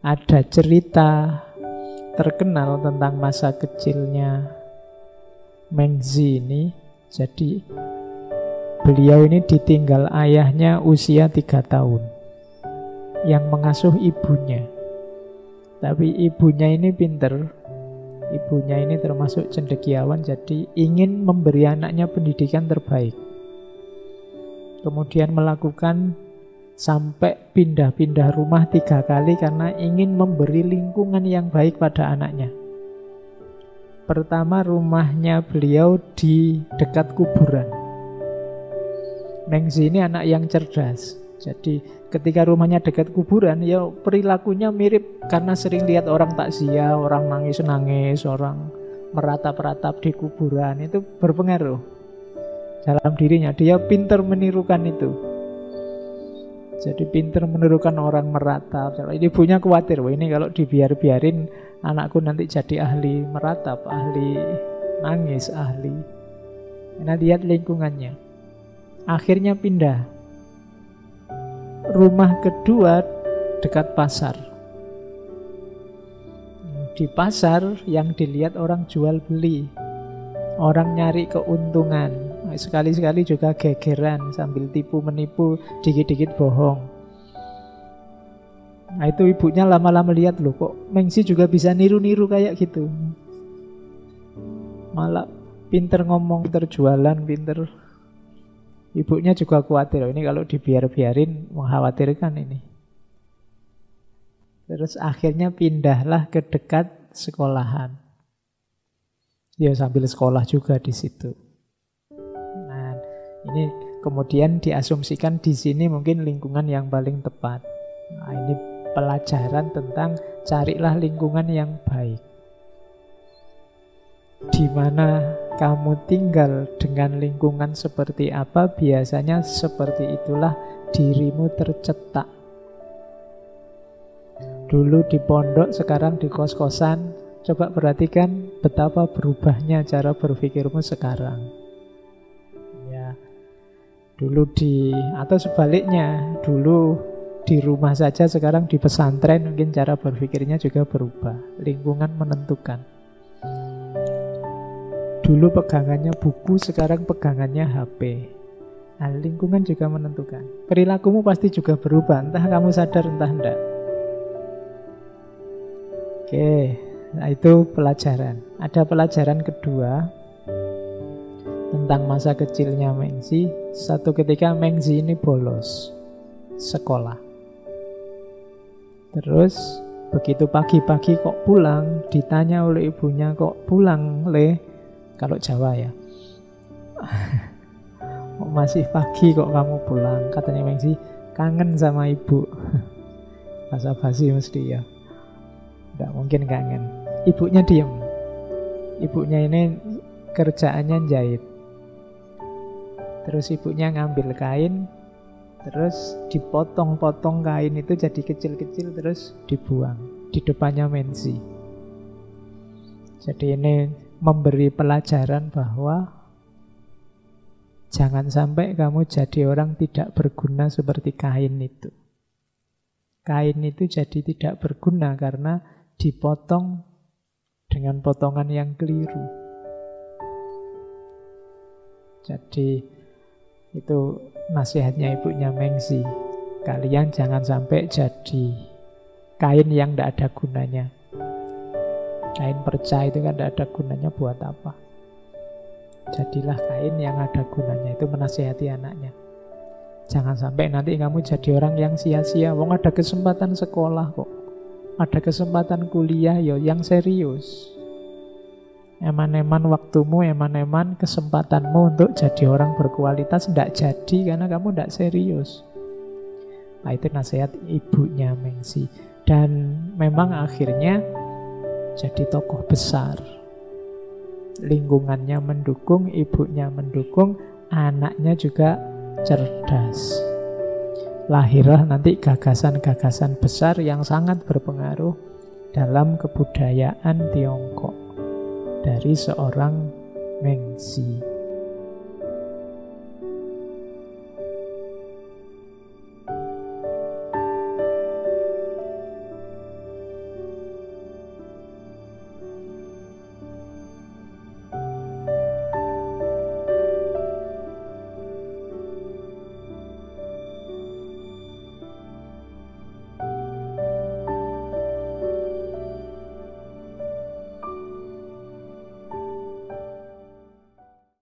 Ada cerita terkenal tentang masa kecilnya Mengzi ini. Jadi beliau ini ditinggal ayahnya usia tiga tahun. Yang mengasuh ibunya. Tapi ibunya ini pinter. Ibunya ini termasuk cendekiawan jadi ingin memberi anaknya pendidikan terbaik. Kemudian melakukan sampai pindah-pindah rumah tiga kali karena ingin memberi lingkungan yang baik pada anaknya. Pertama rumahnya beliau di dekat kuburan. Mengzi ini anak yang cerdas. Jadi ketika rumahnya dekat kuburan ya perilakunya mirip karena sering lihat orang takziah, orang nangis-nangis, orang meratap-ratap di kuburan itu berpengaruh dalam dirinya. Dia pinter menirukan itu. Jadi pinter menirukan orang meratap. Kalau ibunya khawatir, wah ini kalau dibiar-biarin anakku nanti jadi ahli meratap, ahli nangis, ahli. Nah lihat lingkungannya. Akhirnya pindah. Rumah kedua dekat pasar. Di pasar yang dilihat orang jual beli. Orang nyari keuntungan Sekali-sekali juga gegeran sambil tipu menipu, dikit-dikit bohong. Nah itu ibunya lama-lama lihat loh kok Mengsi juga bisa niru-niru kayak gitu. Malah pinter ngomong, pinter jualan, pinter. Ibunya juga khawatir, ini kalau dibiar-biarin mengkhawatirkan ini. Terus akhirnya pindahlah ke dekat sekolahan. Ya sambil sekolah juga di situ. Ini kemudian diasumsikan di sini mungkin lingkungan yang paling tepat. Nah, ini pelajaran tentang carilah lingkungan yang baik. Di mana kamu tinggal dengan lingkungan seperti apa, biasanya seperti itulah dirimu tercetak. Dulu di pondok, sekarang di kos-kosan, coba perhatikan betapa berubahnya cara berpikirmu sekarang. Dulu di atau sebaliknya, dulu di rumah saja sekarang di pesantren mungkin cara berpikirnya juga berubah. Lingkungan menentukan. Dulu pegangannya buku, sekarang pegangannya HP. Nah, lingkungan juga menentukan. Perilakumu pasti juga berubah, entah kamu sadar entah enggak. Oke, nah itu pelajaran. Ada pelajaran kedua, tentang masa kecilnya Mengzi. Satu ketika Mengzi ini bolos sekolah. Terus begitu pagi-pagi kok pulang, ditanya oleh ibunya kok pulang le, kalau Jawa ya. kok masih pagi kok kamu pulang? Katanya Mengzi kangen sama ibu. Bahasa basi mesti ya. Tidak mungkin kangen. Ibunya diem. Ibunya ini kerjaannya jahit. Terus ibunya ngambil kain, terus dipotong-potong kain itu jadi kecil-kecil terus dibuang di depannya Menzi. Jadi ini memberi pelajaran bahwa jangan sampai kamu jadi orang tidak berguna seperti kain itu. Kain itu jadi tidak berguna karena dipotong dengan potongan yang keliru. Jadi itu nasihatnya ibunya Mengzi. Kalian jangan sampai jadi kain yang tidak ada gunanya. Kain perca itu kan tidak ada gunanya buat apa. Jadilah kain yang ada gunanya. Itu menasihati anaknya. Jangan sampai nanti kamu jadi orang yang sia-sia. Wong ada kesempatan sekolah kok. Ada kesempatan kuliah yo yang serius. Eman-eman waktumu, eman-eman kesempatanmu untuk jadi orang berkualitas tidak jadi karena kamu tidak serius. Nah itu nasihat ibunya Mengsi. Dan memang akhirnya jadi tokoh besar. Lingkungannya mendukung, ibunya mendukung, anaknya juga cerdas. Lahirlah nanti gagasan-gagasan besar yang sangat berpengaruh dalam kebudayaan Tiongkok dari seorang Mengzi.